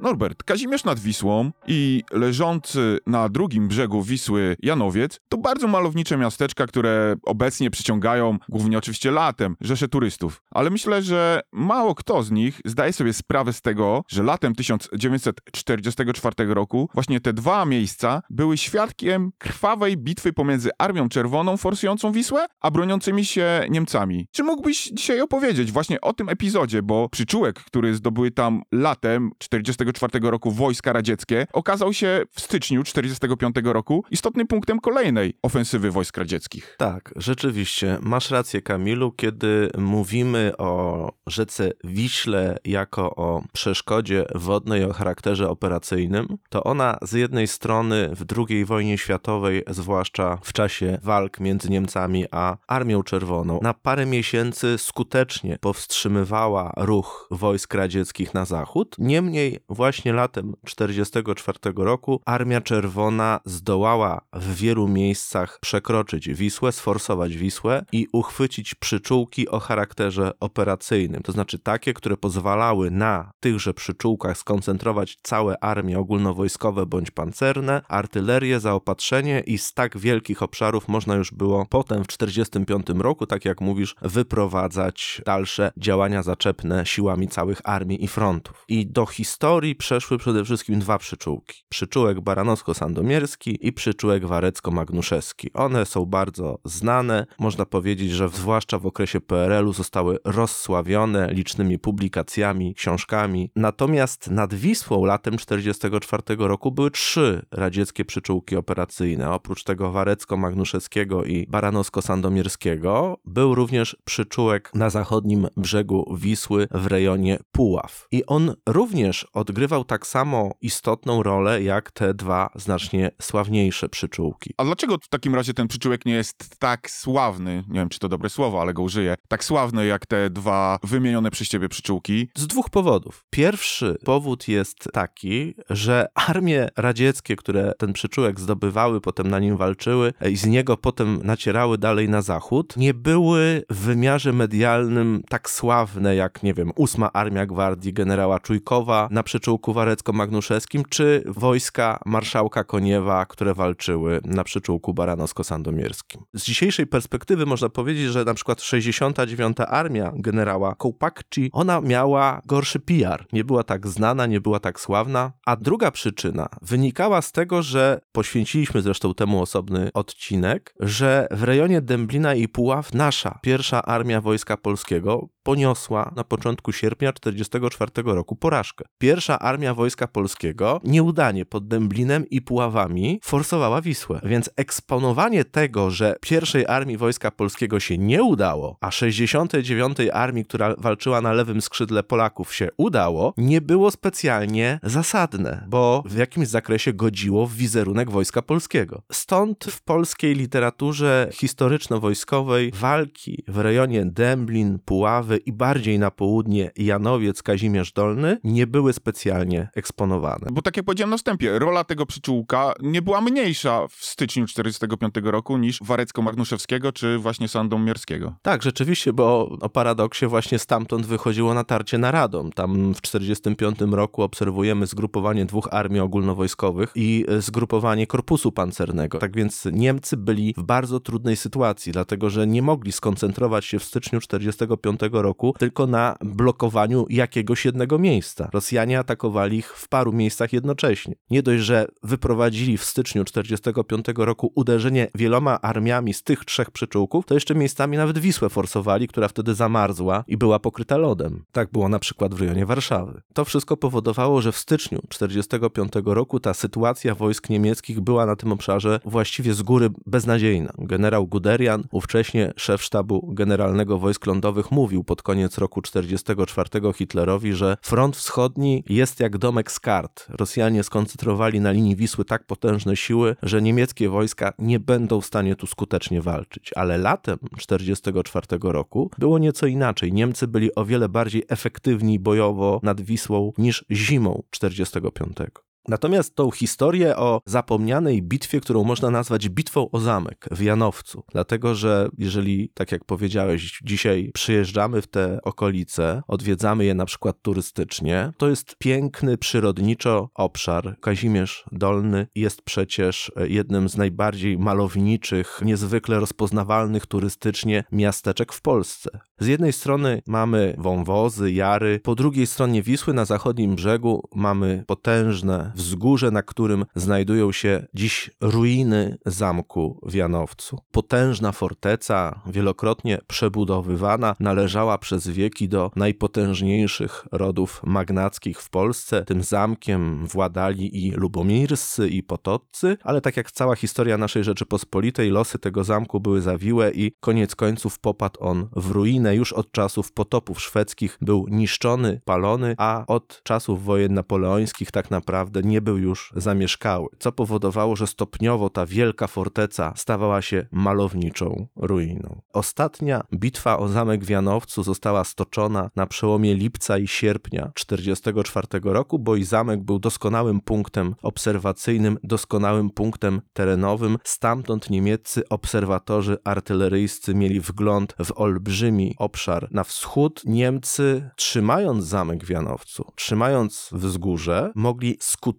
Norbert, Kazimierz nad Wisłą i leżący na drugim brzegu Wisły Janowiec to bardzo malownicze miasteczka, które obecnie przyciągają, głównie oczywiście latem, rzesze turystów. Ale myślę, że mało kto z nich zdaje sobie sprawę z tego, że latem 1944 roku właśnie te dwa miejsca były świadkiem krwawej bitwy pomiędzy Armią Czerwoną forsującą Wisłę, a broniącymi się Niemcami. Czy mógłbyś dzisiaj opowiedzieć właśnie o tym epizodzie, bo przyczółek, który zdobyły tam latem 40 1944 roku wojska radzieckie, okazał się w styczniu 1945 roku istotnym punktem kolejnej ofensywy wojsk radzieckich. Tak, rzeczywiście. Masz rację, Kamilu, kiedy mówimy o rzece Wiśle jako o przeszkodzie wodnej o charakterze operacyjnym, to ona z jednej strony w II wojnie światowej, zwłaszcza w czasie walk między Niemcami a Armią Czerwoną, na parę miesięcy skutecznie powstrzymywała ruch wojsk radzieckich na zachód. Niemniej właśnie latem 1944 roku Armia Czerwona zdołała w wielu miejscach przekroczyć Wisłę, sforsować Wisłę i uchwycić przyczółki o charakterze operacyjnym. To znaczy takie, które pozwalały na tychże przyczółkach skoncentrować całe armie ogólnowojskowe bądź pancerne, artylerię, zaopatrzenie i z tak wielkich obszarów można już było potem w 1945 roku, tak jak mówisz, wyprowadzać dalsze działania zaczepne siłami całych armii i frontów. I do historii historii przeszły przede wszystkim dwa przyczółki. Przyczółek baranowsko-sandomierski i przyczółek warecko-magnuszewski. One są bardzo znane. Można powiedzieć, że zwłaszcza w okresie PRL-u zostały rozsławione licznymi publikacjami, książkami. Natomiast nad Wisłą latem 1944 roku były trzy radzieckie przyczółki operacyjne. Oprócz tego warecko-magnuszewskiego i baranowsko-sandomierskiego był również przyczółek na zachodnim brzegu Wisły w rejonie Puław. I on również odgrywał odgrywał tak samo istotną rolę jak te dwa znacznie sławniejsze przyczółki. A dlaczego w takim razie ten przyczółek nie jest tak sławny, nie wiem czy to dobre słowo, ale go użyję, tak sławny jak te dwa wymienione przez ciebie przyczółki? Z dwóch powodów. Pierwszy powód jest taki, że armie radzieckie, które ten przyczółek zdobywały, potem na nim walczyły i z niego potem nacierały dalej na zachód, nie były w wymiarze medialnym tak sławne jak, nie wiem, ósma Armia Gwardii generała Czujkowa na przyczółku przyczółku warecko-magnuszewskim, czy wojska marszałka Koniewa, które walczyły na przyczółku baranowsko-sandomierskim. Z dzisiejszej perspektywy można powiedzieć, że na przykład 69. Armia generała Kołpakci, ona miała gorszy PR. Nie była tak znana, nie była tak sławna. A druga przyczyna wynikała z tego, że poświęciliśmy zresztą temu osobny odcinek, że w rejonie Dęblina i Puław nasza pierwsza armia Wojska Polskiego poniosła na początku sierpnia 1944 roku porażkę. Pierwsza armia Wojska Polskiego nieudanie pod Dęblinem i Puławami forsowała Wisłę. Więc eksponowanie tego, że pierwszej armii Wojska Polskiego się nie udało, a 69. armii, która walczyła na lewym skrzydle Polaków się udało, nie było specjalnie zasadne, bo w jakimś zakresie godziło w wizerunek Wojska Polskiego. Stąd w polskiej literaturze historyczno-wojskowej walki w rejonie Dęblin, Puławy i bardziej na południe Janowiec, Kazimierz Dolny nie były specjalnie eksponowane. Bo tak jak powiedziałem na wstępie, rola tego przyczółka nie była mniejsza w styczniu 1945 roku niż Warecko-Magnuszewskiego czy właśnie Sandomierskiego. Tak, rzeczywiście, bo o paradoksie właśnie stamtąd wychodziło natarcie na Radom. Tam w 1945 roku obserwujemy zgrupowanie dwóch armii ogólnowojskowych i zgrupowanie korpusu pancernego. Tak więc Niemcy byli w bardzo trudnej sytuacji, dlatego że nie mogli skoncentrować się w styczniu 1945 roku roku tylko na blokowaniu jakiegoś jednego miejsca. Rosjanie atakowali ich w paru miejscach jednocześnie. Nie dość, że wyprowadzili w styczniu 1945 roku uderzenie wieloma armiami z tych trzech przyczółków, to jeszcze miejscami nawet Wisłę forsowali, która wtedy zamarzła i była pokryta lodem. Tak było na przykład w rejonie Warszawy. To wszystko powodowało, że w styczniu 1945 roku ta sytuacja wojsk niemieckich była na tym obszarze właściwie z góry beznadziejna. Generał Guderian, ówcześnie szef sztabu generalnego wojsk lądowych, mówił pod koniec roku 1944 Hitlerowi, że front wschodni jest jak domek z kart. Rosjanie skoncentrowali na linii Wisły tak potężne siły, że niemieckie wojska nie będą w stanie tu skutecznie walczyć. Ale latem 1944 roku było nieco inaczej. Niemcy byli o wiele bardziej efektywni bojowo nad Wisłą niż zimą 1945. Natomiast tą historię o zapomnianej bitwie, którą można nazwać bitwą o zamek w Janowcu, dlatego że jeżeli, tak jak powiedziałeś, dzisiaj przyjeżdżamy w te okolice, odwiedzamy je na przykład turystycznie, to jest piękny przyrodniczo obszar. Kazimierz Dolny jest przecież jednym z najbardziej malowniczych, niezwykle rozpoznawalnych turystycznie miasteczek w Polsce. Z jednej strony mamy wąwozy, jary, po drugiej stronie Wisły na zachodnim brzegu mamy potężne wzgórze, na którym znajdują się dziś ruiny zamku w Janowcu. Potężna forteca, wielokrotnie przebudowywana, należała przez wieki do najpotężniejszych rodów magnackich w Polsce. Tym zamkiem władali i lubomirscy, i potoccy, ale tak jak cała historia naszej Rzeczypospolitej, losy tego zamku były zawiłe i koniec końców popadł on w ruinę. Już od czasów potopów szwedzkich był niszczony, palony, a od czasów wojen napoleońskich tak naprawdę nie był już zamieszkały, co powodowało, że stopniowo ta wielka forteca stawała się malowniczą ruiną. Ostatnia bitwa o zamek w Janowcu została stoczona na przełomie lipca i sierpnia 1944 roku, bo i zamek był doskonałym punktem obserwacyjnym, doskonałym punktem terenowym. Stamtąd niemieccy obserwatorzy artyleryjscy mieli wgląd w olbrzymi obszar na wschód. Niemcy, trzymając zamek w Janowcu, trzymając wzgórze, mogli skutecznie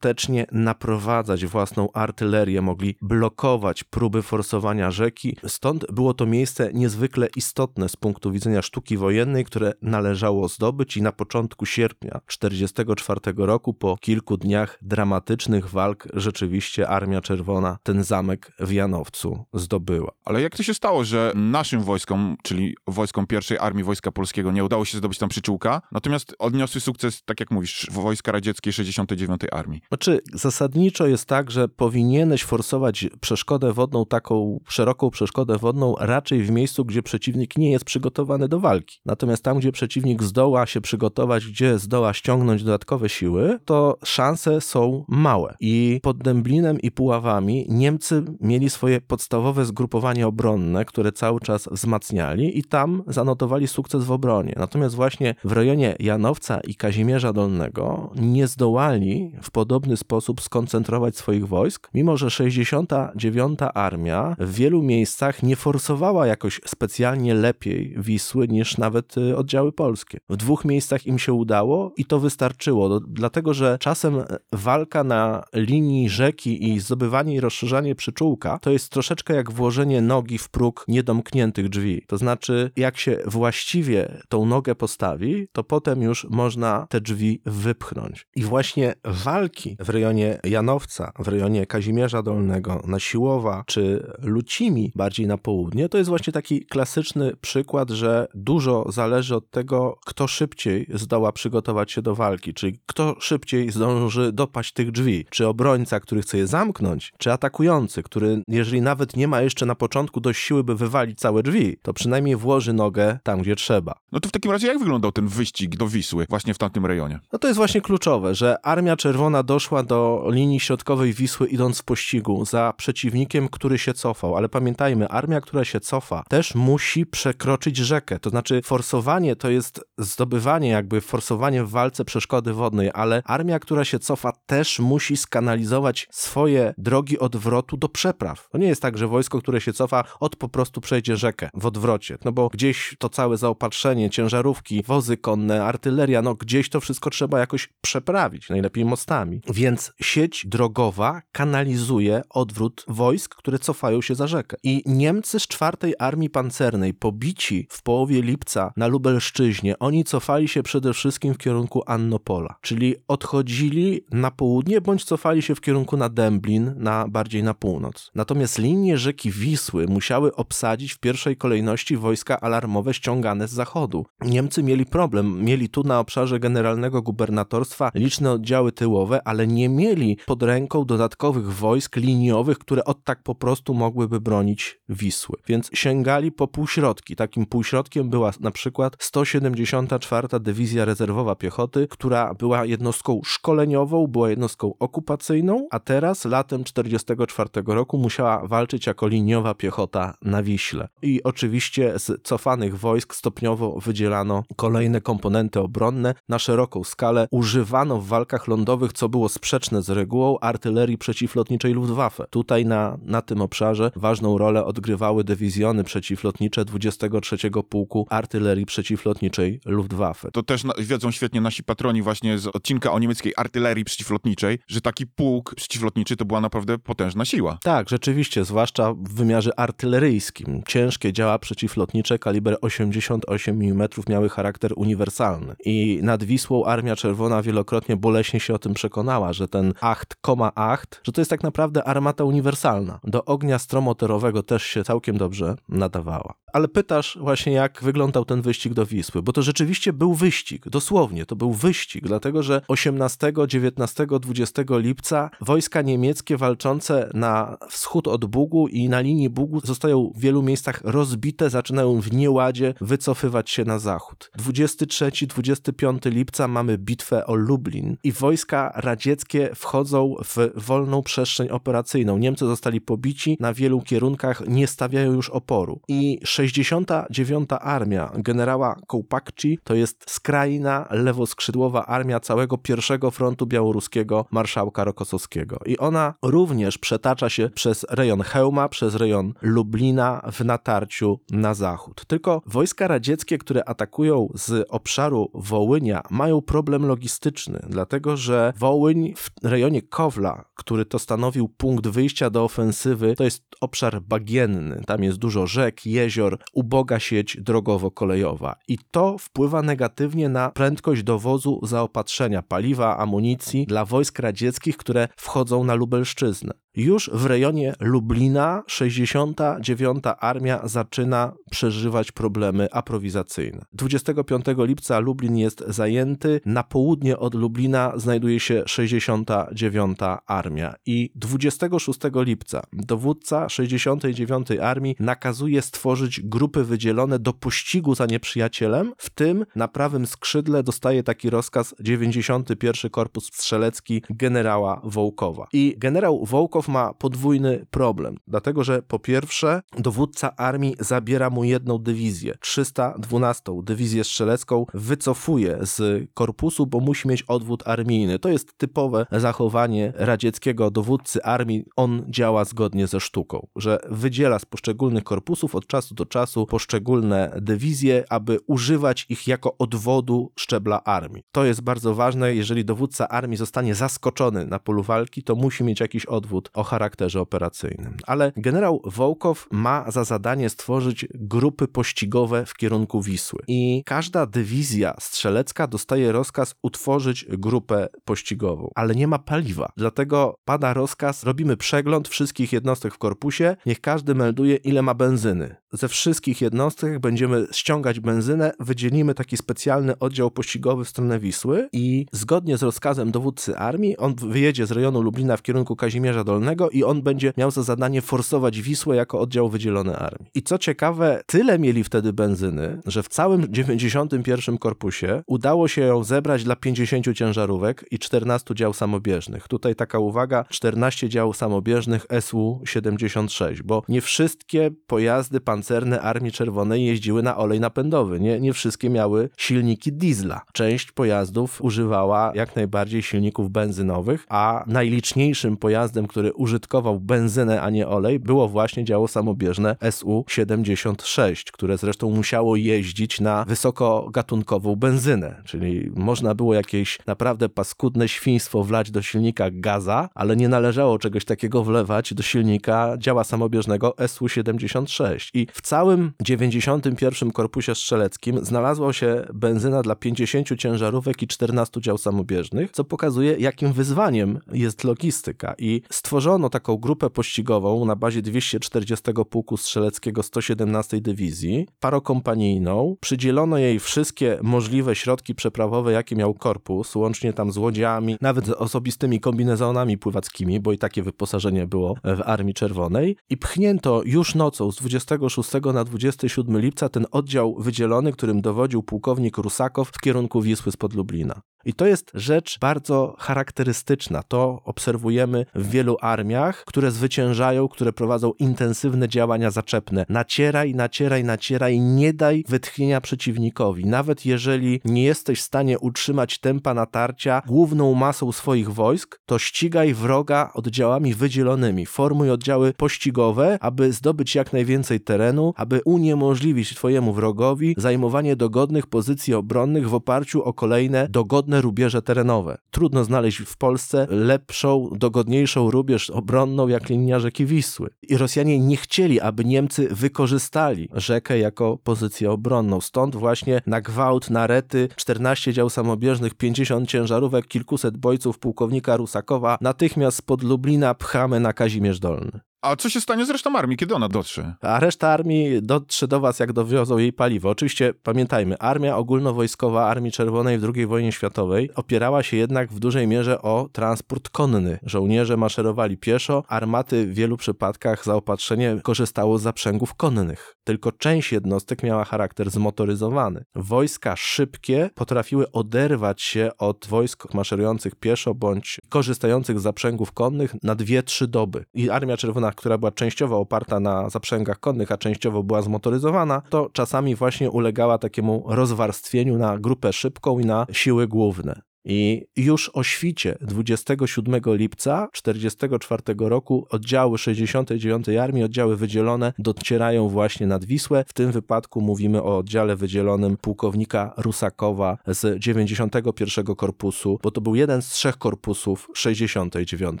naprowadzać własną artylerię, mogli blokować próby forsowania rzeki. Stąd było to miejsce niezwykle istotne z punktu widzenia sztuki wojennej, które należało zdobyć i na początku sierpnia 1944 roku, po kilku dniach dramatycznych walk, rzeczywiście Armia Czerwona ten zamek w Janowcu zdobyła. Ale jak to się stało, że naszym wojskom, czyli wojskom pierwszej Armii Wojska Polskiego, nie udało się zdobyć tam przyczółka, natomiast odniosły sukces, tak jak mówisz, wojska radzieckiej 69. Armii? Znaczy, zasadniczo jest tak, że powinieneś forsować przeszkodę wodną, taką szeroką przeszkodę wodną, raczej w miejscu, gdzie przeciwnik nie jest przygotowany do walki. Natomiast tam, gdzie przeciwnik zdoła się przygotować, gdzie zdoła ściągnąć dodatkowe siły, to szanse są małe. I pod Dęblinem i Puławami Niemcy mieli swoje podstawowe zgrupowanie obronne, które cały czas wzmacniali i tam zanotowali sukces w obronie. Natomiast właśnie w rejonie Janowca i Kazimierza Dolnego nie zdołali w podobny sposób skoncentrować swoich wojsk, mimo że 69. Armia w wielu miejscach nie forsowała jakoś specjalnie lepiej Wisły niż nawet y, oddziały polskie. W dwóch miejscach im się udało i to wystarczyło, dlatego że czasem walka na linii rzeki i zdobywanie i rozszerzanie przyczółka to jest troszeczkę jak włożenie nogi w próg niedomkniętych drzwi. To znaczy, jak się właściwie tą nogę postawi, to potem już można te drzwi wypchnąć. I właśnie walki w rejonie Janowca, w rejonie Kazimierza Dolnego, na Siłowa czy Lucimi, bardziej na południe, to jest właśnie taki klasyczny przykład, że dużo zależy od tego, kto szybciej zdoła przygotować się do walki, czyli kto szybciej zdąży dopaść tych drzwi. Czy obrońca, który chce je zamknąć, czy atakujący, który, jeżeli nawet nie ma jeszcze na początku dość siły, by wywalić całe drzwi, to przynajmniej włoży nogę tam, gdzie trzeba. No to w takim razie jak wyglądał ten wyścig do Wisły właśnie w tamtym rejonie? No to jest właśnie kluczowe, że Armia Czerwona doszła do linii środkowej Wisły idąc w pościgu za przeciwnikiem, który się cofał. Ale pamiętajmy, armia, która się cofa, też musi przekroczyć rzekę. To znaczy, forsowanie to jest zdobywanie, jakby forsowanie w walce przeszkody wodnej, ale armia, która się cofa, też musi skanalizować swoje drogi odwrotu do przepraw. To nie jest tak, że wojsko, które się cofa, od po prostu przejdzie rzekę w odwrocie, no bo gdzieś to całe zaopatrzenie, ciężarówki, wozy konne, artyleria, no gdzieś to wszystko trzeba jakoś przeprawić, najlepiej mostami. Więc sieć drogowa kanalizuje odwrót wojsk, które cofają się za rzekę. I Niemcy z czwartej armii pancernej, pobici w połowie lipca na Lubelszczyźnie, oni cofali się przede wszystkim w kierunku Annopola, czyli odchodzili na południe, bądź cofali się w kierunku na Dęblin, na bardziej na północ. Natomiast linie rzeki Wisły musiały obsadzić w pierwszej kolejności wojska alarmowe ściągane z zachodu. Niemcy mieli problem, mieli tu na obszarze generalnego gubernatorstwa liczne oddziały tyłowe, ale nie mieli pod ręką dodatkowych wojsk liniowych, które od tak po prostu mogłyby bronić Wisły. Więc sięgali po półśrodki. Takim półśrodkiem była na przykład 174. Dywizja Rezerwowa Piechoty, która była jednostką szkoleniową, była jednostką okupacyjną, a teraz latem 1944 roku musiała walczyć jako liniowa piechota na Wiśle. I oczywiście z cofanych wojsk stopniowo wydzielano kolejne komponenty obronne na szeroką skalę. Używano w walkach lądowych, co było sprzeczne z regułą, artylerii przeciwlotniczej Luftwaffe. Tutaj na, na tym obszarze ważną rolę odgrywały dywizjony przeciwlotnicze 23 Pułku Artylerii Przeciwlotniczej Luftwaffe. To też na, wiedzą świetnie nasi patroni właśnie z odcinka o niemieckiej artylerii przeciwlotniczej, że taki pułk przeciwlotniczy to była naprawdę potężna siła. Tak, rzeczywiście, zwłaszcza w wymiarze artyleryjskim. Ciężkie działa przeciwlotnicze kaliber 88 mm miały charakter uniwersalny. I nad Wisłą Armia Czerwona wielokrotnie boleśnie się o tym przekonała, że ten acht, koma acht, że to jest tak naprawdę armata uniwersalna. Do ognia stromotorowego też się całkiem dobrze nadawała. Ale pytasz właśnie, jak wyglądał ten wyścig do Wisły, bo to rzeczywiście był wyścig, dosłownie, to był wyścig, dlatego że 18, 19, 20 lipca wojska niemieckie walczące na wschód od Bugu i na linii Bugu zostają w wielu miejscach rozbite, zaczynają w nieładzie wycofywać się na zachód. 23-25 lipca mamy bitwę o Lublin i wojska radzieckie wchodzą w wolną przestrzeń operacyjną. Niemcy zostali pobici na wielu kierunkach, nie stawiają już oporu. I 69. Armia generała Kołpakci to jest skrajna, lewoskrzydłowa armia całego pierwszego frontu białoruskiego marszałka Rokosowskiego. I ona również przetacza się przez rejon Chełma, przez rejon Lublina w natarciu na zachód. Tylko wojska radzieckie, które atakują z obszaru Wołynia, mają problem logistyczny, dlatego że Wołyń w rejonie Kowla, który to stanowił punkt wyjścia do ofensywy, to jest obszar bagienny. Tam jest dużo rzek, jezior, uboga sieć drogowo-kolejowa. I to wpływa negatywnie na prędkość dowozu zaopatrzenia, paliwa, amunicji dla wojsk radzieckich, które wchodzą na Lubelszczyznę. Już w rejonie Lublina 69. Armia zaczyna przeżywać problemy aprowizacyjne. 25 lipca Lublin jest zajęty, na południe od Lublina znajduje się 69. Armia i 26 lipca dowódca 69. Armii nakazuje stworzyć grupy wydzielone do pościgu za nieprzyjacielem, w tym na prawym skrzydle dostaje taki rozkaz 91. Korpus Strzelecki generała Wołkowa. I generał Wołkow ma podwójny problem, dlatego że po pierwsze dowódca armii zabiera mu jedną dywizję, 312 dywizję strzelecką wycofuje z korpusu, bo musi mieć odwód armijny. To jest typowe zachowanie radzieckiego dowódcy armii. On działa zgodnie ze sztuką, że wydziela z poszczególnych korpusów od czasu do czasu poszczególne dywizje, aby używać ich jako odwodu szczebla armii. To jest bardzo ważne, jeżeli dowódca armii zostanie zaskoczony na polu walki, to musi mieć jakiś odwód o charakterze operacyjnym. Ale generał Wołkow ma za zadanie stworzyć grupy pościgowe w kierunku Wisły. I każda dywizja strzelecka dostaje rozkaz utworzyć grupę pościgową, ale nie ma paliwa. Dlatego pada rozkaz, robimy przegląd wszystkich jednostek w korpusie, niech każdy melduje, ile ma benzyny. Ze wszystkich jednostek będziemy ściągać benzynę, wydzielimy taki specjalny oddział pościgowy w stronę Wisły i zgodnie z rozkazem dowódcy armii, on wyjedzie z rejonu Lublina w kierunku Kazimierza Dolnego, Dolnego i on będzie miał za zadanie forsować Wisłę jako oddział wydzielony armii. I co ciekawe, tyle mieli wtedy benzyny, że w całym 91 korpusie udało się ją zebrać dla 50 ciężarówek i 14 dział samobieżnych. Tutaj taka uwaga, 14 działów samobieżnych SU-76, bo nie wszystkie pojazdy pancerne Armii Czerwonej jeździły na olej napędowy, nie, nie wszystkie miały silniki diesla. Część pojazdów używała jak najbardziej silników benzynowych, a najliczniejszym pojazdem, który użytkował benzynę, a nie olej, było właśnie działo samobieżne SU-76, które zresztą musiało jeździć na wysokogatunkową benzynę, czyli można było jakieś naprawdę paskudne świństwo wlać do silnika gaza, ale nie należało czegoś takiego wlewać do silnika działa samobieżnego SU-76. I w całym 91 Korpusie Strzeleckim znalazła się benzyna dla 50 ciężarówek i 14 dział samobieżnych, co pokazuje, jakim wyzwaniem jest logistyka. I stworzono taką grupę pościgową na bazie 240 Pułku Strzeleckiego 117 Dywizji, parokompanijną. Przydzielono jej wszystkie możliwe środki przeprawowe, jakie miał korpus, łącznie tam z łodziami, nawet z osobistymi kombinezonami pływackimi, bo i takie wyposażenie było w Armii Czerwonej. I pchnięto już nocą z 26 na 27 lipca ten oddział wydzielony, którym dowodził pułkownik Rusakow w kierunku Wisły spod Lublina. I to jest rzecz bardzo charakterystyczna. To obserwujemy w wielu armiach, które zwyciężają, które prowadzą intensywne działania zaczepne. Nacieraj, nacieraj, nacieraj, nie daj wytchnienia przeciwnikowi. Nawet jeżeli nie jesteś w stanie utrzymać tempa natarcia główną masą swoich wojsk, to ścigaj wroga oddziałami wydzielonymi. Formuj oddziały pościgowe, aby zdobyć jak najwięcej terenu, aby uniemożliwić twojemu wrogowi zajmowanie dogodnych pozycji obronnych w oparciu o kolejne dogodne rubieże terenowe. Trudno znaleźć w Polsce lepszą, dogodniejszą rubież obronną jak linia rzeki Wisły. I Rosjanie nie chcieli, aby Niemcy wykorzystali rzekę jako pozycję obronną. Stąd właśnie na gwałt, na rety, 14 dział samobieżnych, 50 ciężarówek, kilkuset bojców pułkownika Rusakowa natychmiast spod Lublina pchamy na Kazimierz Dolny. A co się stanie z resztą armii, kiedy ona dotrze? A reszta armii dotrze do was, jak dowiozą jej paliwo. Oczywiście pamiętajmy, armia ogólnowojskowa Armii Czerwonej w II wojnie światowej opierała się jednak w dużej mierze o transport konny. Żołnierze maszerowali pieszo, armaty w wielu przypadkach zaopatrzenie korzystało z zaprzęgów konnych. Tylko część jednostek miała charakter zmotoryzowany. Wojska szybkie potrafiły oderwać się od wojsk maszerujących pieszo bądź korzystających z zaprzęgów konnych na dwie, trzy doby. I Armia Czerwona która była częściowo oparta na zaprzęgach konnych, a częściowo była zmotoryzowana, to czasami właśnie ulegała takiemu rozwarstwieniu na grupę szybką i na siły główne. I już o świcie 27 lipca 1944 roku oddziały 69 Armii, oddziały wydzielone docierają właśnie nad Wisłę. W tym wypadku mówimy o oddziale wydzielonym pułkownika Rusakowa z 91 Korpusu, bo to był jeden z trzech korpusów 69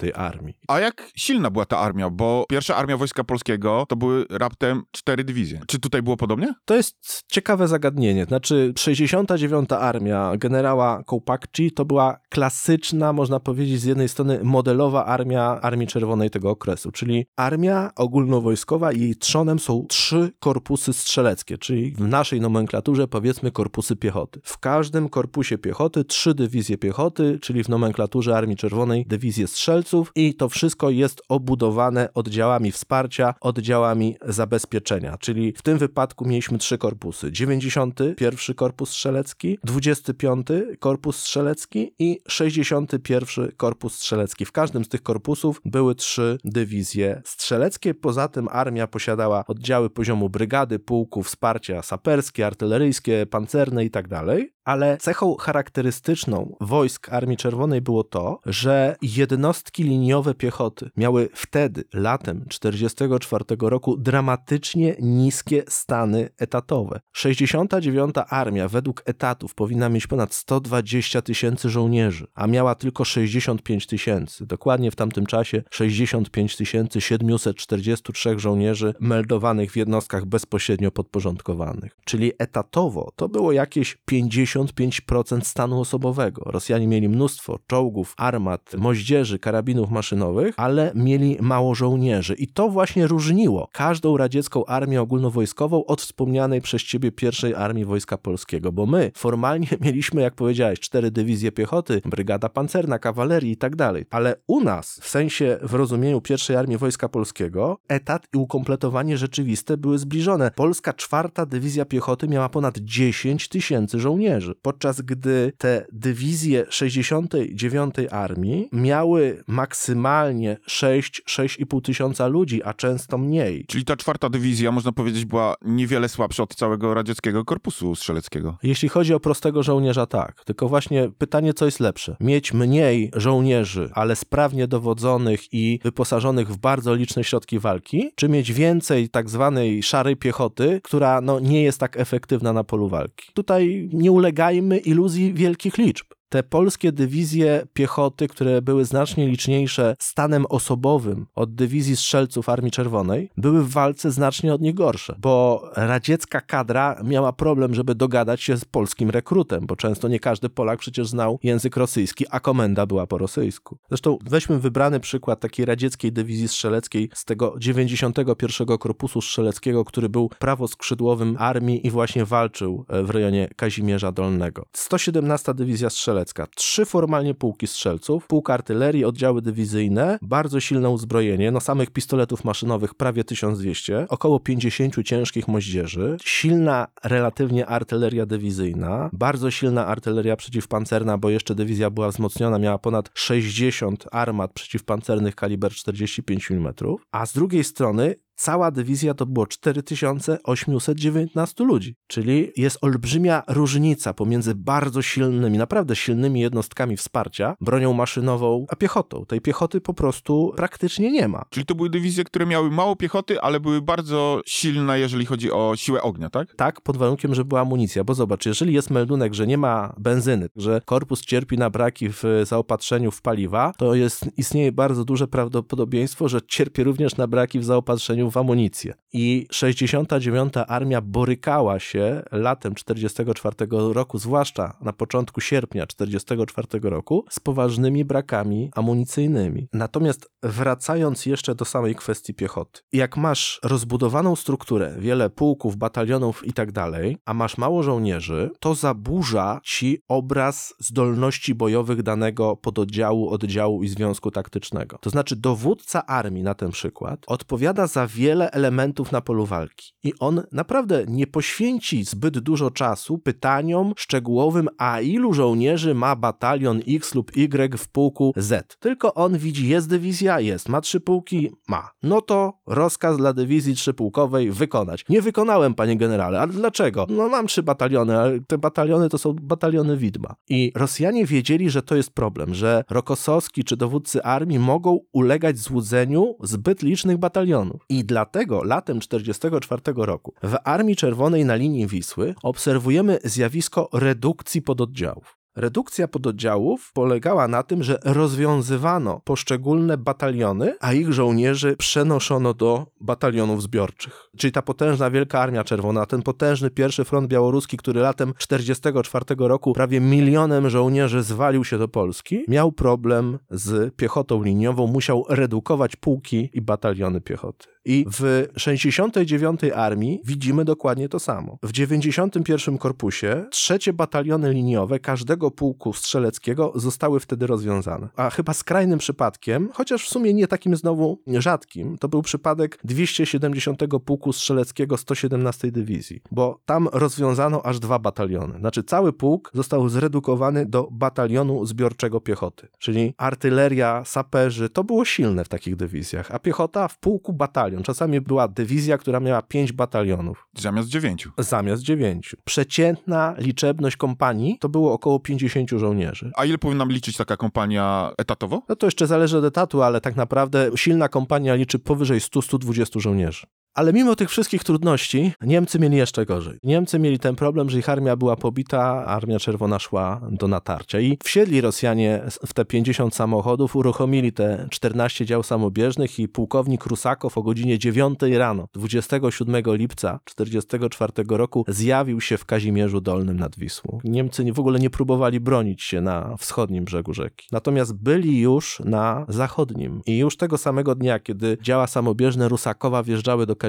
Armii. A jak silna była ta armia? Bo pierwsza armia Wojska Polskiego to były raptem cztery dywizje. Czy tutaj było podobnie? To jest ciekawe zagadnienie. Znaczy 69 Armia generała Kołpakci to była klasyczna, można powiedzieć, z jednej strony modelowa armia Armii Czerwonej tego okresu, czyli armia ogólnowojskowa i jej trzonem są trzy korpusy strzeleckie, czyli w naszej nomenklaturze powiedzmy korpusy piechoty. W każdym korpusie piechoty trzy dywizje piechoty, czyli w nomenklaturze Armii Czerwonej dywizje strzelców i to wszystko jest obudowane oddziałami wsparcia, oddziałami zabezpieczenia, czyli w tym wypadku mieliśmy trzy korpusy. 91 Korpus Strzelecki, 25 Korpus Strzelecki i 61 Korpus Strzelecki. W każdym z tych korpusów były trzy dywizje strzeleckie. Poza tym armia posiadała oddziały poziomu brygady, pułku, wsparcia saperskie, artyleryjskie, pancerne itd. Ale cechą charakterystyczną wojsk Armii Czerwonej było to, że jednostki liniowe piechoty miały wtedy, latem 1944 roku, dramatycznie niskie stany etatowe. 69. Armia według etatów powinna mieć ponad 120 tysięcy żołnierzy, a miała tylko 65 tysięcy. Dokładnie w tamtym czasie 65 743 żołnierzy meldowanych w jednostkach bezpośrednio podporządkowanych. Czyli etatowo to było jakieś 50 55% stanu osobowego. Rosjanie mieli mnóstwo czołgów, armat, moździerzy, karabinów maszynowych, ale mieli mało żołnierzy. I to właśnie różniło każdą radziecką armię ogólnowojskową od wspomnianej przez ciebie pierwszej armii Wojska Polskiego, bo my formalnie mieliśmy, jak powiedziałeś, cztery dywizje piechoty, brygada pancerna, kawalerii i tak dalej. Ale u nas, w sensie w rozumieniu pierwszej armii Wojska Polskiego, etat i ukompletowanie rzeczywiste były zbliżone. Polska czwarta dywizja piechoty miała ponad 10 tysięcy żołnierzy, podczas gdy te dywizje 69 armii miały maksymalnie 6-6,5 tysiąca ludzi, a często mniej. Czyli ta czwarta dywizja, można powiedzieć, była niewiele słabsza od całego radzieckiego korpusu strzeleckiego. Jeśli chodzi o prostego żołnierza, tak. Tylko właśnie pytanie, co jest lepsze? Mieć mniej żołnierzy, ale sprawnie dowodzonych i wyposażonych w bardzo liczne środki walki, czy mieć więcej tak zwanej szarej piechoty, która no, nie jest tak efektywna na polu walki? Tutaj nie ulegajmy iluzji wielkich liczb. Te polskie dywizje piechoty, które były znacznie liczniejsze stanem osobowym od dywizji strzelców Armii Czerwonej, były w walce znacznie od nich gorsze, bo radziecka kadra miała problem, żeby dogadać się z polskim rekrutem, bo często nie każdy Polak przecież znał język rosyjski, a komenda była po rosyjsku. Zresztą weźmy wybrany przykład takiej radzieckiej dywizji strzeleckiej z tego 91 Korpusu Strzeleckiego, który był prawoskrzydłowym armii i właśnie walczył w rejonie Kazimierza Dolnego. 117 Dywizja Strzelecka strzelecka. Trzy formalnie pułki strzelców, pułk artylerii, oddziały dywizyjne, bardzo silne uzbrojenie, no samych pistoletów maszynowych prawie 1200, około 50 ciężkich moździerzy, silna relatywnie artyleria dywizyjna, bardzo silna artyleria przeciwpancerna, bo jeszcze dywizja była wzmocniona, miała ponad 60 armat przeciwpancernych kaliber 45 mm, a z drugiej strony Cała dywizja to było 4819 ludzi, czyli jest olbrzymia różnica pomiędzy bardzo silnymi, naprawdę silnymi jednostkami wsparcia, bronią maszynową, a piechotą. Tej piechoty po prostu praktycznie nie ma. Czyli to były dywizje, które miały mało piechoty, ale były bardzo silne, jeżeli chodzi o siłę ognia, tak? Tak, pod warunkiem, że była amunicja, bo zobacz, jeżeli jest meldunek, że nie ma benzyny, że korpus cierpi na braki w zaopatrzeniu w paliwa, to jest, istnieje bardzo duże prawdopodobieństwo, że cierpi również na braki w zaopatrzeniu w amunicję. I 69. Armia borykała się latem 44 roku, zwłaszcza na początku sierpnia 44 roku, z poważnymi brakami amunicyjnymi. Natomiast wracając jeszcze do samej kwestii piechoty. Jak masz rozbudowaną strukturę, wiele pułków, batalionów i tak dalej, a masz mało żołnierzy, to zaburza ci obraz zdolności bojowych danego pododdziału, oddziału i związku taktycznego. To znaczy dowódca armii na ten przykład odpowiada za wiele elementów na polu walki i on naprawdę nie poświęci zbyt dużo czasu pytaniom szczegółowym, a ilu żołnierzy ma batalion X lub Y w pułku Z. Tylko on widzi, jest dywizja, jest, ma trzy pułki, ma. No to rozkaz dla dywizji trzypułkowej wykonać. Nie wykonałem, panie generale, ale dlaczego? No mam trzy bataliony, ale te bataliony to są bataliony widma. I Rosjanie wiedzieli, że to jest problem, że Rokosowski czy dowódcy armii mogą ulegać złudzeniu zbyt licznych batalionów. I dlatego latem 1944 roku w Armii Czerwonej na linii Wisły obserwujemy zjawisko redukcji pododdziałów. Redukcja pododdziałów polegała na tym, że rozwiązywano poszczególne bataliony, a ich żołnierzy przenoszono do batalionów zbiorczych. Czyli ta potężna Wielka Armia Czerwona, ten potężny pierwszy front białoruski, który latem 1944 roku prawie milionem żołnierzy zwalił się do Polski, miał problem z piechotą liniową, musiał redukować pułki i bataliony piechoty. I w 69. Armii widzimy dokładnie to samo. W 91. Korpusie trzecie bataliony liniowe każdego pułku strzeleckiego zostały wtedy rozwiązane. A chyba skrajnym przypadkiem, chociaż w sumie nie takim znowu rzadkim, to był przypadek 270. Pułku Strzeleckiego 117 Dywizji, bo tam rozwiązano aż dwa bataliony. Znaczy cały pułk został zredukowany do batalionu zbiorczego piechoty, czyli artyleria, saperzy, to było silne w takich dywizjach, a piechota w pułku batalion. Czasami była dywizja, która miała pięć batalionów. Zamiast dziewięciu. Zamiast dziewięciu. Przeciętna liczebność kompanii to było około 50 żołnierzy. A ile powinna liczyć taka kompania etatowo? No to jeszcze zależy od etatu, ale tak naprawdę silna kompania liczy powyżej 100-120 żołnierzy. Ale mimo tych wszystkich trudności, Niemcy mieli jeszcze gorzej. Niemcy mieli ten problem, że ich armia była pobita, Armia Czerwona szła do natarcia. I wsiedli Rosjanie w te 50 samochodów, uruchomili te 14 dział samobieżnych i pułkownik Rusakow o godzinie 9 rano 27 lipca 1944 roku zjawił się w Kazimierzu Dolnym nad Wisłą. Niemcy w ogóle nie próbowali bronić się na wschodnim brzegu rzeki. Natomiast byli już na zachodnim. I już tego samego dnia, kiedy działa samobieżne Rusakowa wjeżdżały do Kazimierza,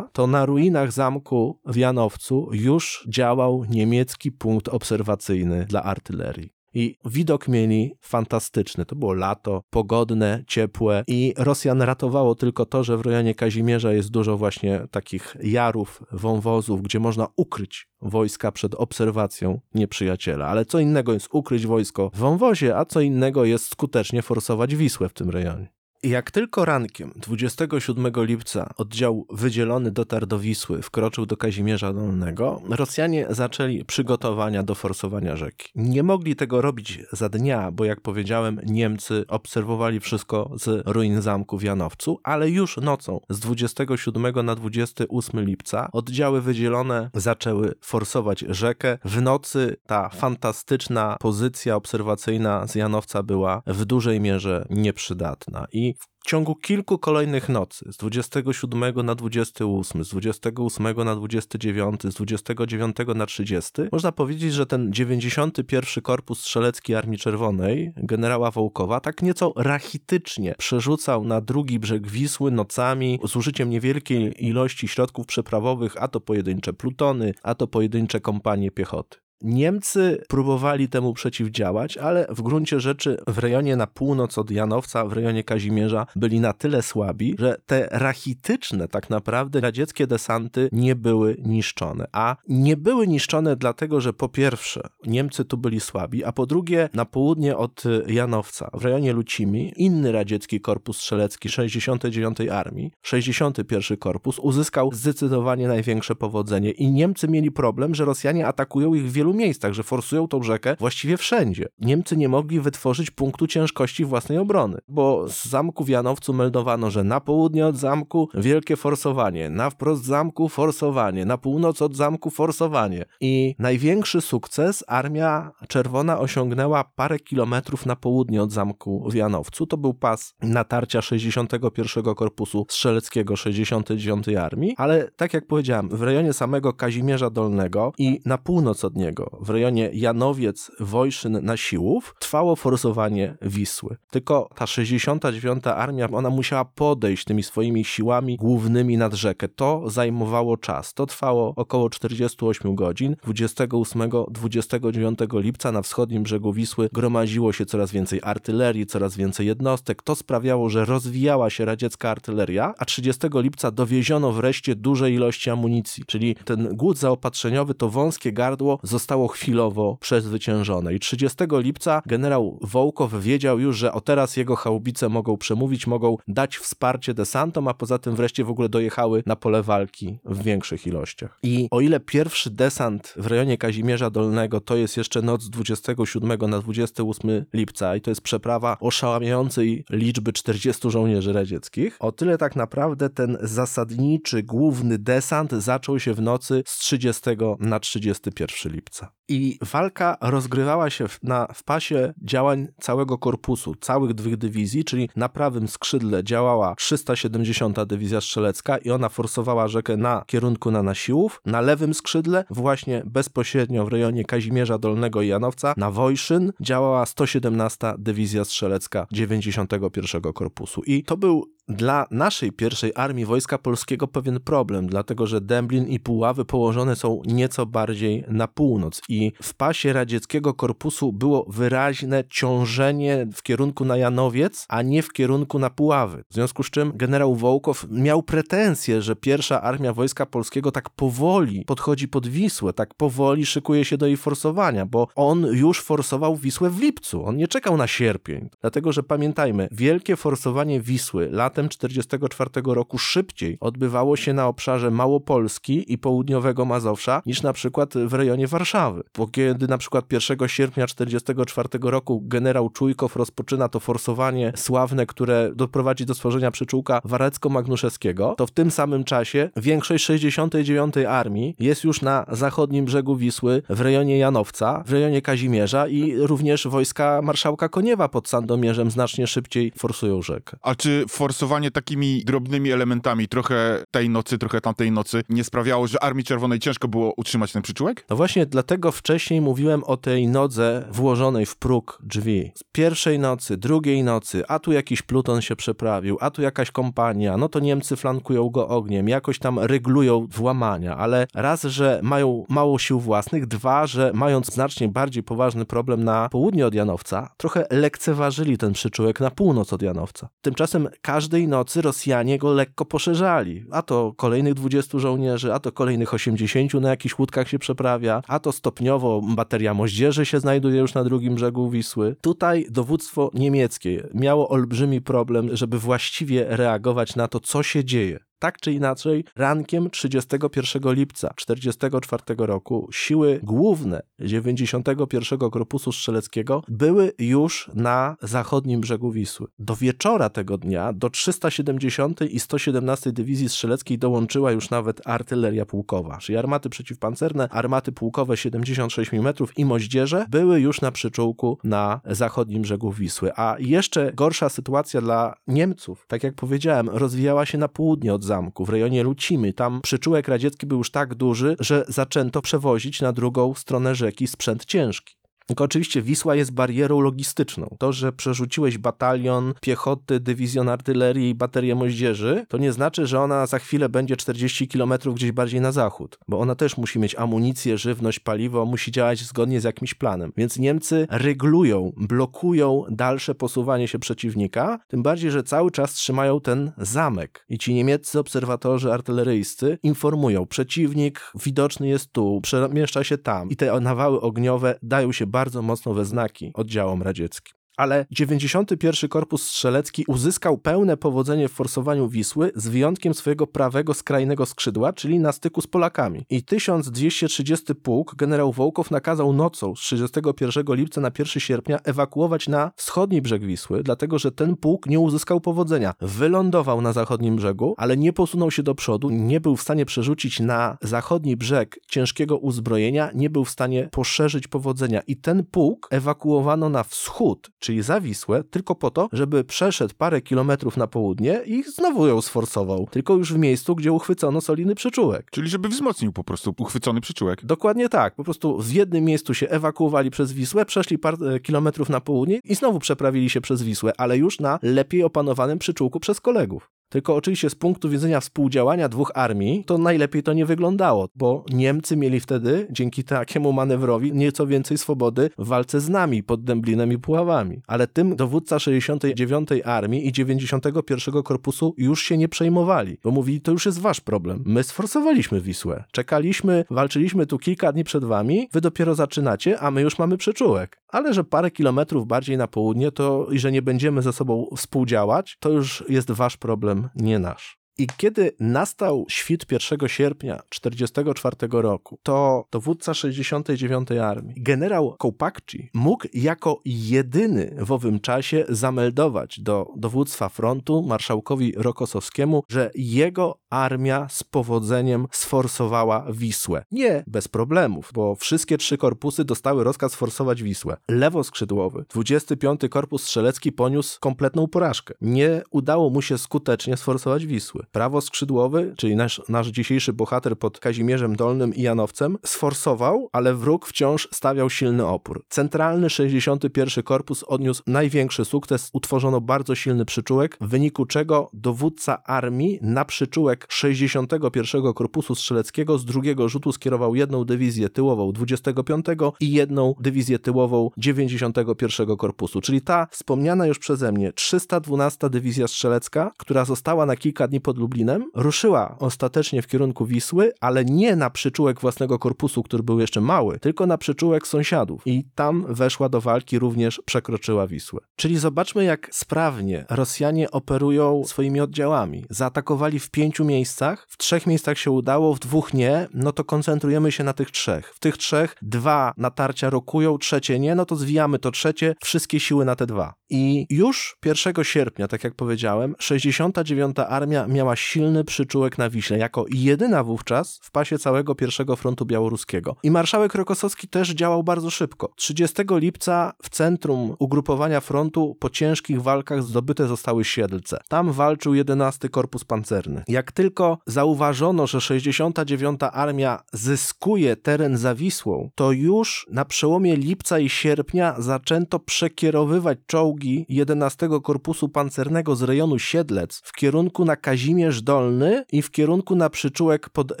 to na ruinach zamku w Janowcu już działał niemiecki punkt obserwacyjny dla artylerii. I widok mieli fantastyczny. To było lato, pogodne, ciepłe i Rosjan ratowało tylko to, że w rejonie Kazimierza jest dużo właśnie takich jarów, wąwozów, gdzie można ukryć wojska przed obserwacją nieprzyjaciela. Ale co innego jest ukryć wojsko w wąwozie, a co innego jest skutecznie forsować Wisłę w tym rejonie. Jak tylko rankiem 27 lipca oddział wydzielony dotarł do Wisły, wkroczył do Kazimierza Dolnego, Rosjanie zaczęli przygotowania do forsowania rzeki. Nie mogli tego robić za dnia, bo jak powiedziałem, Niemcy obserwowali wszystko z ruin zamku w Janowcu, ale już nocą z 27 na 28 lipca oddziały wydzielone zaczęły forsować rzekę. W nocy ta fantastyczna pozycja obserwacyjna z Janowca była w dużej mierze nieprzydatna i w ciągu kilku kolejnych nocy, z 27 na 28, z 28 na 29, z 29 na 30, można powiedzieć, że ten 91 Korpus Strzelecki Armii Czerwonej generała Wołkowa tak nieco rachitycznie przerzucał na drugi brzeg Wisły nocami z użyciem niewielkiej ilości środków przeprawowych, a to pojedyncze plutony, a to pojedyncze kompanie piechoty. Niemcy próbowali temu przeciwdziałać, ale w gruncie rzeczy w rejonie na północ od Janowca, w rejonie Kazimierza byli na tyle słabi, że te rachityczne tak naprawdę radzieckie desanty nie były niszczone. A nie były niszczone dlatego, że po pierwsze Niemcy tu byli słabi, a po drugie na południe od Janowca, w rejonie Lucimi, inny radziecki korpus strzelecki 69 Armii, 61 Korpus uzyskał zdecydowanie największe powodzenie i Niemcy mieli problem, że Rosjanie atakują ich w wielu wielu miejscach, że forsują tą rzekę właściwie wszędzie. Niemcy nie mogli wytworzyć punktu ciężkości własnej obrony, bo z zamku w Janowcu meldowano, że na południe od zamku wielkie forsowanie, na wprost zamku forsowanie, na północ od zamku forsowanie. I największy sukces Armia Czerwona osiągnęła parę kilometrów na południe od zamku w Janowcu. To był pas natarcia 61 Korpusu Strzeleckiego 69 Armii, ale tak jak powiedziałem, w rejonie samego Kazimierza Dolnego i na północ od niego w rejonie Janowiec, Wojszyn na Siłów trwało forsowanie Wisły. Tylko ta 69. armia, ona musiała podejść tymi swoimi siłami głównymi nad rzekę. To zajmowało czas. To trwało około 48 godzin. 28-29 lipca na wschodnim brzegu Wisły gromadziło się coraz więcej artylerii, coraz więcej jednostek. To sprawiało, że rozwijała się radziecka artyleria, a 30 lipca dowieziono wreszcie duże ilości amunicji, czyli ten głód zaopatrzeniowy, to wąskie gardło zostało zostało chwilowo przezwyciężone. I 30 lipca generał Wołkow wiedział już, że o teraz jego chałubice mogą przemówić, mogą dać wsparcie desantom, a poza tym wreszcie w ogóle dojechały na pole walki w większych ilościach. I o ile pierwszy desant w rejonie Kazimierza Dolnego to jest jeszcze noc z 27 na 28 lipca i to jest przeprawa oszałamiającej liczby 40 żołnierzy radzieckich, o tyle tak naprawdę ten zasadniczy, główny desant zaczął się w nocy z 30 na 31 lipca. I walka rozgrywała się w, na, w pasie działań całego korpusu, całych dwóch dywizji, czyli na prawym skrzydle działała 370. Dywizja Strzelecka i ona forsowała rzekę na kierunku na Nasiłów. Na lewym skrzydle, właśnie bezpośrednio w rejonie Kazimierza Dolnego i Janowca, na Wojszyn działała 117. Dywizja Strzelecka 91. Korpusu. I to był dla naszej pierwszej armii Wojska Polskiego pewien problem, dlatego że Dęblin i Puławy położone są nieco bardziej na północ i w pasie radzieckiego korpusu było wyraźne ciążenie w kierunku na Janowiec, a nie w kierunku na Puławy. W związku z czym generał Wołkow miał pretensje, że pierwsza armia Wojska Polskiego tak powoli podchodzi pod Wisłę, tak powoli szykuje się do jej forsowania, bo on już forsował Wisłę w lipcu, on nie czekał na sierpień. Dlatego, że pamiętajmy, wielkie forsowanie Wisły latem latem 1944 roku szybciej odbywało się na obszarze Małopolski i południowego Mazowsza niż na przykład w rejonie Warszawy. Bo kiedy na przykład 1 sierpnia 1944 roku generał Czujkow rozpoczyna to forsowanie sławne, które doprowadzi do stworzenia przyczółka warecko-magnuszewskiego, to w tym samym czasie większość 69. Armii jest już na zachodnim brzegu Wisły, w rejonie Janowca, w rejonie Kazimierza i również wojska marszałka Koniewa pod Sandomierzem znacznie szybciej forsują rzekę. A czy forsowanie takimi drobnymi elementami, trochę tej nocy, trochę tamtej nocy, nie sprawiało, że Armii Czerwonej ciężko było utrzymać ten przyczółek? No właśnie dlatego wcześniej mówiłem o tej nodze włożonej w próg drzwi. Z pierwszej nocy, drugiej nocy, a tu jakiś pluton się przeprawił, a tu jakaś kompania, no to Niemcy flankują go ogniem, jakoś tam reglują włamania, ale raz, że mają mało sił własnych, dwa, że mając znacznie bardziej poważny problem na południe od Janowca, trochę lekceważyli ten przyczółek na północ od Janowca. Tymczasem każdej nocy Rosjanie go lekko poszerzali. A to kolejnych 20 żołnierzy, a to kolejnych 80 na jakichś łódkach się przeprawia, a to stopniowo bateria moździerzy się znajduje już na drugim brzegu Wisły. Tutaj dowództwo niemieckie miało olbrzymi problem, żeby właściwie reagować na to, co się dzieje. Tak czy inaczej, rankiem 31 lipca 1944 roku siły główne 91 Korpusu Strzeleckiego były już na zachodnim brzegu Wisły. Do wieczora tego dnia do 370 i 117 Dywizji Strzeleckiej dołączyła już nawet artyleria pułkowa, czyli armaty przeciwpancerne, armaty pułkowe 76 mm i moździerze były już na przyczółku na zachodnim brzegu Wisły. A jeszcze gorsza sytuacja dla Niemców, tak jak powiedziałem, rozwijała się na południe od zamku, w rejonie Lucimy. Tam przyczółek radziecki był już tak duży, że zaczęto przewozić na drugą stronę rzeki sprzęt ciężki. Tylko oczywiście Wisła jest barierą logistyczną. To, że przerzuciłeś batalion piechoty, dywizjon artylerii i baterię moździerzy, to nie znaczy, że ona za chwilę będzie 40 km gdzieś bardziej na zachód, bo ona też musi mieć amunicję, żywność, paliwo, musi działać zgodnie z jakimś planem. Więc Niemcy reglują, blokują dalsze posuwanie się przeciwnika, tym bardziej, że cały czas trzymają ten zamek. I ci niemieccy obserwatorzy artyleryjscy informują, przeciwnik widoczny jest tu, przemieszcza się tam i te nawały ogniowe dają się bardzo bardzo mocno we znaki oddziałom radzieckim ale 91 Korpus Strzelecki uzyskał pełne powodzenie w forsowaniu Wisły z wyjątkiem swojego prawego skrajnego skrzydła, czyli na styku z Polakami. I 1230 pułk generał Wołkow nakazał nocą z 31 lipca na 1 sierpnia ewakuować na wschodni brzeg Wisły, dlatego że ten pułk nie uzyskał powodzenia. Wylądował na zachodnim brzegu, ale nie posunął się do przodu, nie był w stanie przerzucić na zachodni brzeg ciężkiego uzbrojenia, nie był w stanie poszerzyć powodzenia i ten pułk ewakuowano na wschód, czyli czyli za Wisłę, tylko po to, żeby przeszedł parę kilometrów na południe i znowu ją sforsował. Tylko już w miejscu, gdzie uchwycono solidny przyczółek. Czyli żeby wzmocnił po prostu uchwycony przyczółek. Dokładnie tak. Po prostu w jednym miejscu się ewakuowali przez Wisłę, przeszli parę kilometrów na południe i znowu przeprawili się przez Wisłę, ale już na lepiej opanowanym przyczółku przez kolegów. Tylko oczywiście z punktu widzenia współdziałania dwóch armii, to najlepiej to nie wyglądało, bo Niemcy mieli wtedy, dzięki takiemu manewrowi, nieco więcej swobody w walce z nami pod Dęblinem i Puławami. Ale tym dowódca 69. Armii i 91. Korpusu już się nie przejmowali, bo mówili, to już jest wasz problem. My sforsowaliśmy Wisłę. Czekaliśmy, walczyliśmy tu kilka dni przed wami, wy dopiero zaczynacie, a my już mamy przyczółek. Ale że parę kilometrów bardziej na południe to i że nie będziemy ze sobą współdziałać, to już jest wasz problem nie nasz. I kiedy nastał świt 1 sierpnia 1944 roku, to dowódca 69. Armii, generał Kołpakci, mógł jako jedyny w owym czasie zameldować do dowództwa frontu marszałkowi Rokosowskiemu, że jego armia z powodzeniem sforsowała Wisłę. Nie bez problemów, bo wszystkie trzy korpusy dostały rozkaz forsować Wisłę. Lewoskrzydłowy, 25. Korpus Strzelecki poniósł kompletną porażkę. Nie udało mu się skutecznie sforsować Wisły. Prawoskrzydłowy, czyli nasz, nasz dzisiejszy bohater pod Kazimierzem Dolnym i Janowcem, sforsował, ale wróg wciąż stawiał silny opór. Centralny 61. Korpus odniósł największy sukces, utworzono bardzo silny przyczółek, w wyniku czego dowódca armii na przyczółek 61. Korpusu Strzeleckiego z drugiego rzutu skierował jedną dywizję tyłową 25 i jedną dywizję tyłową 91 Korpusu, czyli ta wspomniana już przeze mnie 312 Dywizja Strzelecka, która została na kilka dni pod Lublinem, ruszyła ostatecznie w kierunku Wisły, ale nie na przyczółek własnego korpusu, który był jeszcze mały, tylko na przyczółek sąsiadów i tam weszła do walki, również przekroczyła Wisłę. Czyli zobaczmy, jak sprawnie Rosjanie operują swoimi oddziałami. Zaatakowali w pięciu miejscach, w trzech miejscach się udało, w dwóch nie, no to koncentrujemy się na tych trzech. W tych trzech dwa natarcia rokują, trzecie nie, no to zwijamy to trzecie, wszystkie siły na te dwa. I już 1 sierpnia, tak jak powiedziałem, 69. Armia miała silny przyczółek na Wiśle, jako jedyna wówczas w pasie całego pierwszego frontu białoruskiego. I marszałek Rokosowski też działał bardzo szybko. 30 lipca w centrum ugrupowania frontu po ciężkich walkach zdobyte zostały Siedlce. Tam walczył 11 Korpus Pancerny. Jak tylko zauważono, że 69. Armia zyskuje teren za Wisłą, to już na przełomie lipca i sierpnia zaczęto przekierowywać czołgi 11 Korpusu Pancernego z rejonu Siedlec w kierunku na Kazimierz Dolny i w kierunku na przyczółek pod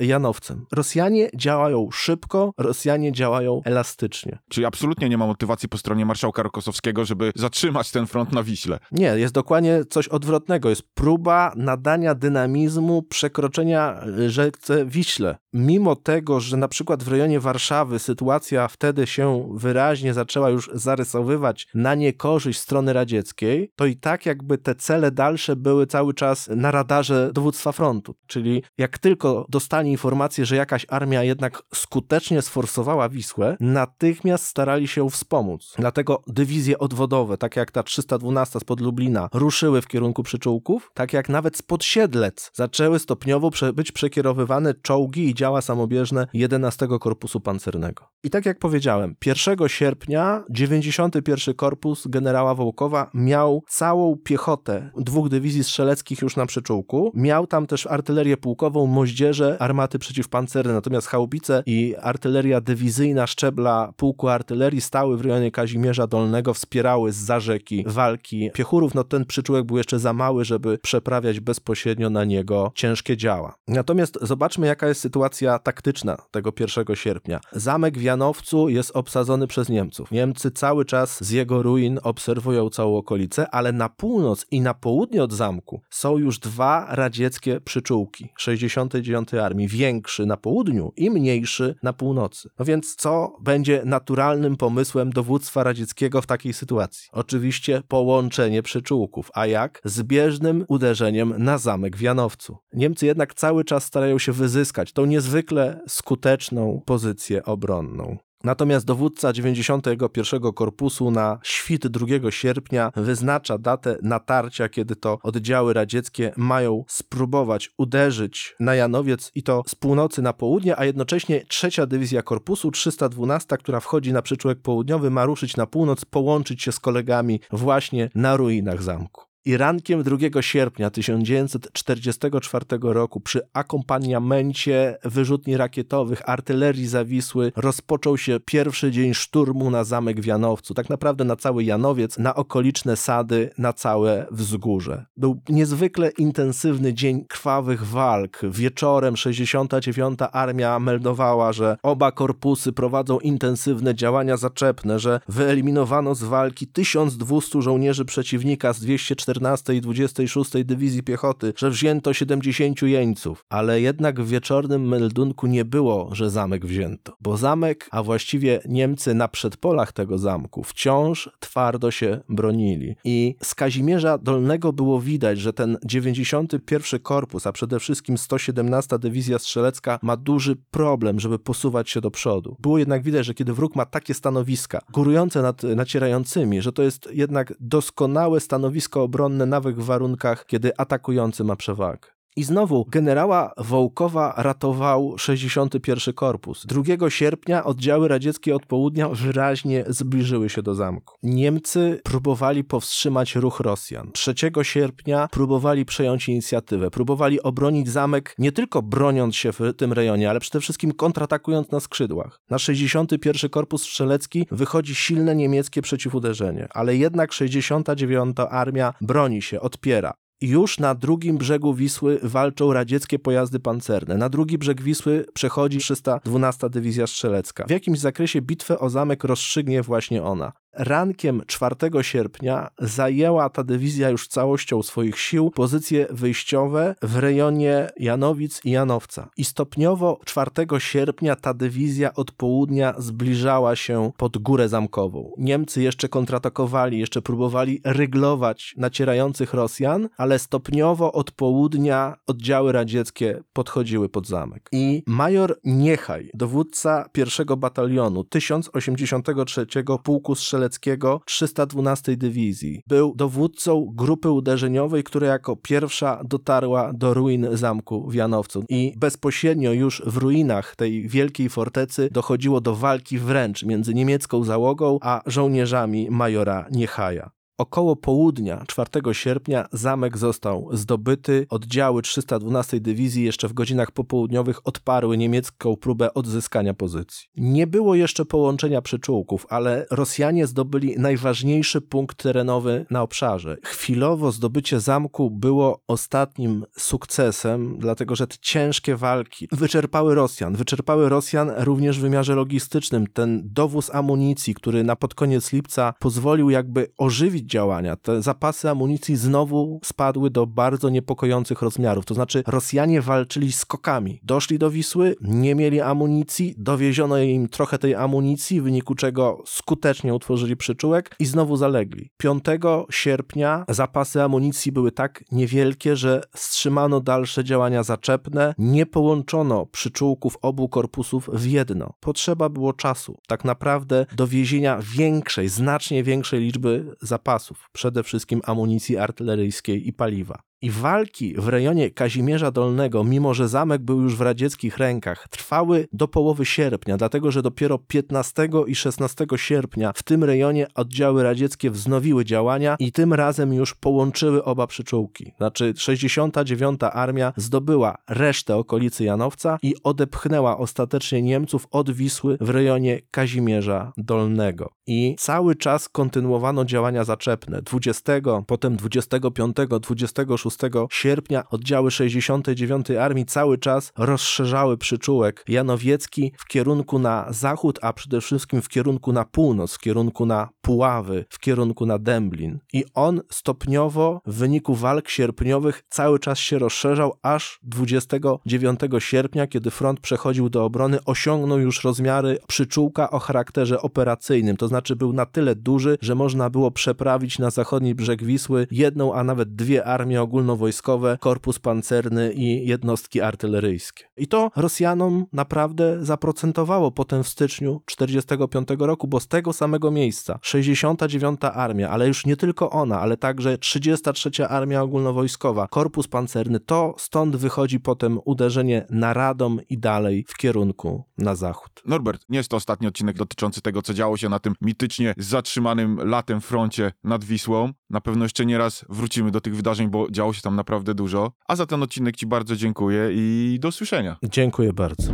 Janowcem. Rosjanie działają szybko, Rosjanie działają elastycznie. Czyli absolutnie nie ma motywacji po stronie marszałka Rokosowskiego, żeby zatrzymać ten front na Wiśle. Nie, jest dokładnie coś odwrotnego. Jest próba nadania dynamizmu przekroczenia rzece Wiśle. Mimo tego, że na przykład w rejonie Warszawy sytuacja wtedy się wyraźnie zaczęła już zarysowywać na niekorzyść strony radzieckiej, to i tak jakby te cele dalsze były cały czas na radarze dowództwa frontu. Czyli jak tylko dostali informację, że jakaś armia jednak skutecznie sforsowała Wisłę, natychmiast starali się wspomóc. Dlatego dywizje odwodowe, tak jak ta 312 spod Lublina, ruszyły w kierunku przyczółków, tak jak nawet spod Siedlec zaczęły stopniowo być przekierowywane czołgi i działa samobieżne 11 Korpusu Pancernego. I tak jak powiedziałem, 1 sierpnia 91 Korpus generała Wołkowa miał całą piechotę dwóch dywizji strzeleckich już na przyczółku. Miał tam też artylerię pułkową, moździerze, armaty przeciwpancerne, natomiast chałbice i artyleria dywizyjna szczebla pułku artylerii stały w rejonie Kazimierza Dolnego, wspierały z za rzeki walki piechurów. No ten przyczółek był jeszcze za mały, żeby przeprawiać bezpośrednio na niego ciężkie działa. Natomiast zobaczmy, jaka jest sytuacja taktyczna tego 1 sierpnia. Zamek w Janowcu jest obsadzony przez Niemców. Niemcy cały czas z jego ruin obserwują całą okolicę, ale na północ i na południe od zamku są już dwa radzieckie przyczółki 69 Armii. Większy na południu i mniejszy na północy. No więc co będzie naturalnym pomysłem dowództwa radzieckiego w takiej sytuacji? Oczywiście połączenie przyczółków, a jak? Zbieżnym uderzeniem na zamek w Janowcu. Niemcy jednak cały czas starają się wyzyskać tą niezwykle skuteczną pozycję obronną. Natomiast dowódca 91 Korpusu na świt 2 sierpnia wyznacza datę natarcia, kiedy to oddziały radzieckie mają spróbować uderzyć na Janowiec i to z północy na południe, a jednocześnie trzecia dywizja Korpusu 312, która wchodzi na przyczółek południowy, ma ruszyć na północ, połączyć się z kolegami właśnie na ruinach zamku. I rankiem 2 sierpnia 1944 roku przy akompaniamencie wyrzutni rakietowych artylerii zawisły rozpoczął się pierwszy dzień szturmu na zamek w Janowcu, tak naprawdę na cały Janowiec, na okoliczne sady, na całe wzgórze. Był niezwykle intensywny dzień krwawych walk. Wieczorem 69. Armia meldowała, że oba korpusy prowadzą intensywne działania zaczepne, że wyeliminowano z walki 1200 żołnierzy przeciwnika z 240 14 i 26 Dywizji Piechoty, że wzięto 70 jeńców, ale jednak w wieczornym meldunku nie było, że zamek wzięto, bo zamek, a właściwie Niemcy na przedpolach tego zamku wciąż twardo się bronili. I z Kazimierza Dolnego było widać, że ten 91 Korpus, a przede wszystkim 117 Dywizja Strzelecka ma duży problem, żeby posuwać się do przodu. Było jednak widać, że kiedy wróg ma takie stanowiska, górujące nad nacierającymi, że to jest jednak doskonałe stanowisko obrony obronne w warunkach, kiedy atakujący ma przewagę. I znowu generała Wołkowa ratował 61 Korpus. 2 sierpnia oddziały radzieckie od południa wyraźnie zbliżyły się do zamku. Niemcy próbowali powstrzymać ruch Rosjan. 3 sierpnia próbowali przejąć inicjatywę, próbowali obronić zamek nie tylko broniąc się w tym rejonie, ale przede wszystkim kontratakując na skrzydłach. Na 61 Korpus Strzelecki wychodzi silne niemieckie przeciwuderzenie, ale jednak 69 Armia broni się, odpiera. Już na drugim brzegu Wisły walczą radzieckie pojazdy pancerne. Na drugi brzeg Wisły przechodzi 312 Dywizja Strzelecka. W jakimś zakresie bitwę o zamek rozstrzygnie właśnie ona. Rankiem 4 sierpnia zajęła ta dywizja już całością swoich sił pozycje wyjściowe w rejonie Janowic i Janowca. I stopniowo 4 sierpnia ta dywizja od południa zbliżała się pod górę zamkową. Niemcy jeszcze kontratakowali, jeszcze próbowali ryglować nacierających Rosjan, ale stopniowo od południa oddziały radzieckie podchodziły pod zamek. I major Niechaj, dowódca pierwszego batalionu 1083 Pułku Strzeleckiego Strzeleckiego 312 Dywizji. Był dowódcą grupy uderzeniowej, która jako pierwsza dotarła do ruin zamku w Janowcu. I bezpośrednio już w ruinach tej wielkiej fortecy dochodziło do walki wręcz między niemiecką załogą a żołnierzami majora Niechaja. Około południa 4 sierpnia zamek został zdobyty. Oddziały 312 Dywizji jeszcze w godzinach popołudniowych odparły niemiecką próbę odzyskania pozycji. Nie było jeszcze połączenia przyczółków, ale Rosjanie zdobyli najważniejszy punkt terenowy na obszarze. Chwilowo zdobycie zamku było ostatnim sukcesem, dlatego że te ciężkie walki wyczerpały Rosjan. Wyczerpały Rosjan również w wymiarze logistycznym. Ten dowóz amunicji, który na pod koniec lipca pozwolił jakby ożywić działania, te zapasy amunicji znowu spadły do bardzo niepokojących rozmiarów. To znaczy Rosjanie walczyli skokami. Doszli do Wisły, nie mieli amunicji, dowieziono im trochę tej amunicji, w wyniku czego skutecznie utworzyli przyczółek i znowu zalegli. 5 sierpnia zapasy amunicji były tak niewielkie, że wstrzymano dalsze działania zaczepne, nie połączono przyczółków obu korpusów w jedno. Potrzeba było czasu, tak naprawdę dowiezienia większej, znacznie większej liczby zapasów, przede wszystkim amunicji artyleryjskiej i paliwa. I walki w rejonie Kazimierza Dolnego, mimo że zamek był już w radzieckich rękach, trwały do połowy sierpnia, dlatego że dopiero 15 i 16 sierpnia w tym rejonie oddziały radzieckie wznowiły działania i tym razem już połączyły oba przyczółki. Znaczy 69. Armia zdobyła resztę okolicy Janowca i odepchnęła ostatecznie Niemców od Wisły w rejonie Kazimierza Dolnego. I cały czas kontynuowano działania zaczepne. 20, potem 25, 26 sierpnia oddziały 69 Armii cały czas rozszerzały przyczółek janowiecki w kierunku na zachód, a przede wszystkim w kierunku na północ, w kierunku na Puławy, w kierunku na Dęblin. I on stopniowo w wyniku walk sierpniowych cały czas się rozszerzał, aż 29 sierpnia, kiedy front przechodził do obrony, osiągnął już rozmiary przyczółka o charakterze operacyjnym, to znaczy był na tyle duży, że można było przeprawić na zachodni brzeg Wisły jedną, a nawet dwie armie ogólnowojskowe, korpus pancerny i jednostki artyleryjskie. I to Rosjanom naprawdę zaprocentowało potem w styczniu 45 roku, bo z tego samego miejsca 69 Armia, ale już nie tylko ona, ale także 33 Armia Ogólnowojskowa, korpus pancerny, to stąd wychodzi potem uderzenie na Radom i dalej w kierunku na zachód. Norbert, nie jest to ostatni odcinek dotyczący tego, co działo się na tym mitycznie zatrzymanym latem froncie nad Wisłą. Na pewno jeszcze nie raz wrócimy do tych wydarzeń, bo działo się tam naprawdę dużo. A za ten odcinek Ci bardzo dziękuję i do usłyszenia. Dziękuję bardzo.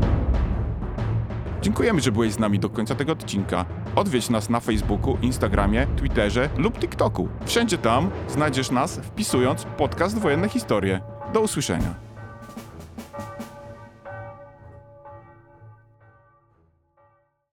Dziękujemy, że byłeś z nami do końca tego odcinka. Odwiedź nas na Facebooku, Instagramie, Twitterze lub TikToku. Wszędzie tam znajdziesz nas wpisując podcast Wojenne Historie. Do usłyszenia.